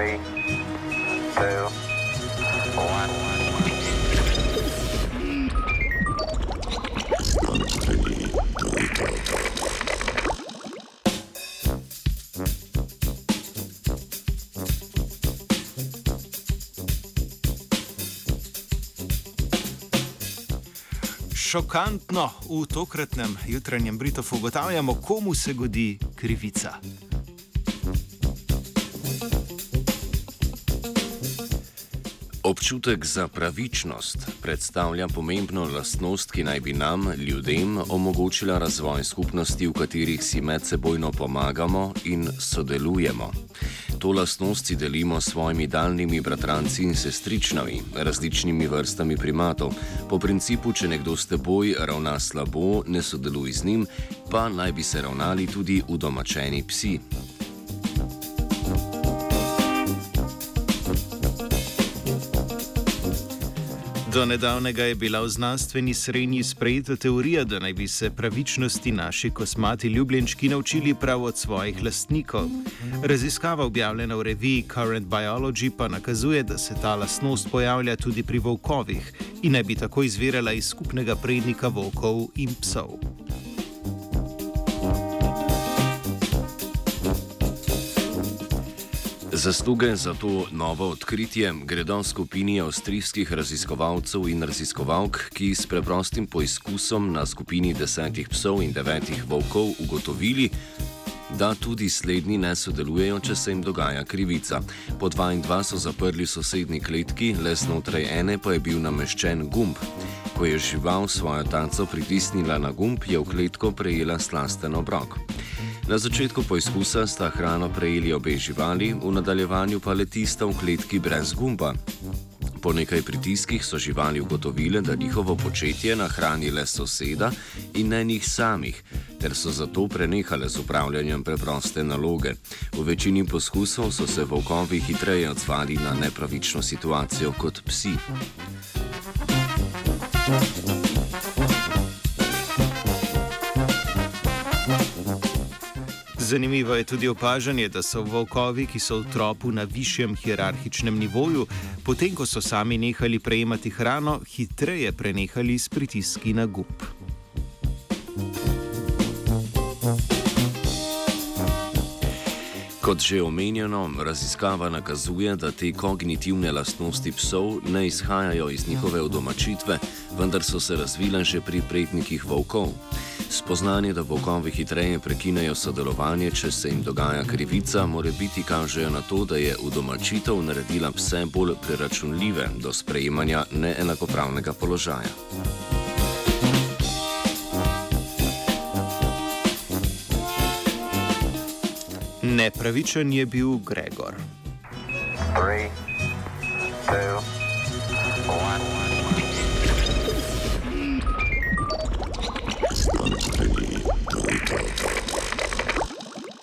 Three, two, one. Šokantno v tokratnem jutranjem Britofu ugotavljamo, komu se godi krivica. Občutek za pravičnost predstavlja pomembno lastnost, ki naj bi nam, ljudem, omogočila razvoj skupnosti, v katerih si medsebojno pomagamo in sodelujemo. To lastnost si delimo s svojimi daljnimi bratranci in sestričnami, različnimi vrstami primatov. Po principu, če nekdo s teboj ravna slabo, ne sodeluj z njim, pa naj bi se ravnali tudi udomačeni psi. Do nedavnega je bila v znanstveni srednji sprejeta teorija, da naj bi se pravičnosti naši kosmati ljubljenčki naučili prav od svojih lastnikov. Raziskava objavljena v reviji Current Biology pa nakazuje, da se ta lastnost pojavlja tudi pri volkovih in naj bi tako izvirala iz skupnega prednika volkov in psov. Zasluge za to novo odkritje gredo skupini avstrijskih raziskovalcev in raziskovalk, ki s preprostim poizkusom na skupini desetih psov in devetih volkov ugotovili, da tudi slednji ne sodelujejo, če se jim dogaja krivica. Po dva in dva so zaprli sosednji kletki, le znotraj ene pa je bil nameščen gumb. Ko je žival svojo taco pritisnila na gumb, je v kletko prejela slasten obrok. Na začetku poizkusa sta hrano prejeli obe živali, v nadaljevanju pa le tista v kletki brez gumba. Po nekaj pritiskih so živali ugotovile, da njihovo početje nahrani le soseda in ne njih samih, ter so zato prenehale z upravljanjem preproste naloge. V večini poskusov so se volkovi hitreje odzvali na nepravično situacijo kot psi. Zanimivo je tudi opažanje, da so volkovi, ki so v tropu na višjem hierarhičnem nivoju, potem ko so sami nehali prejemati hrano, hitreje prenehali s pritiski na gumb. Kot že omenjeno, raziskava nakazuje, da te kognitivne lastnosti psov ne izhajajo iz njihove odomačitve, vendar so se razvile že pri prednikih volkov. Spoznanje, da volkovi hitreje prekinejo sodelovanje, če se jim dogaja krivica, more biti kažejo na to, da je udomačitev naredila pse bolj preračunljive do sprejemanja neenakopravnega položaja. Nepravičen je bil Gregor. Three, two,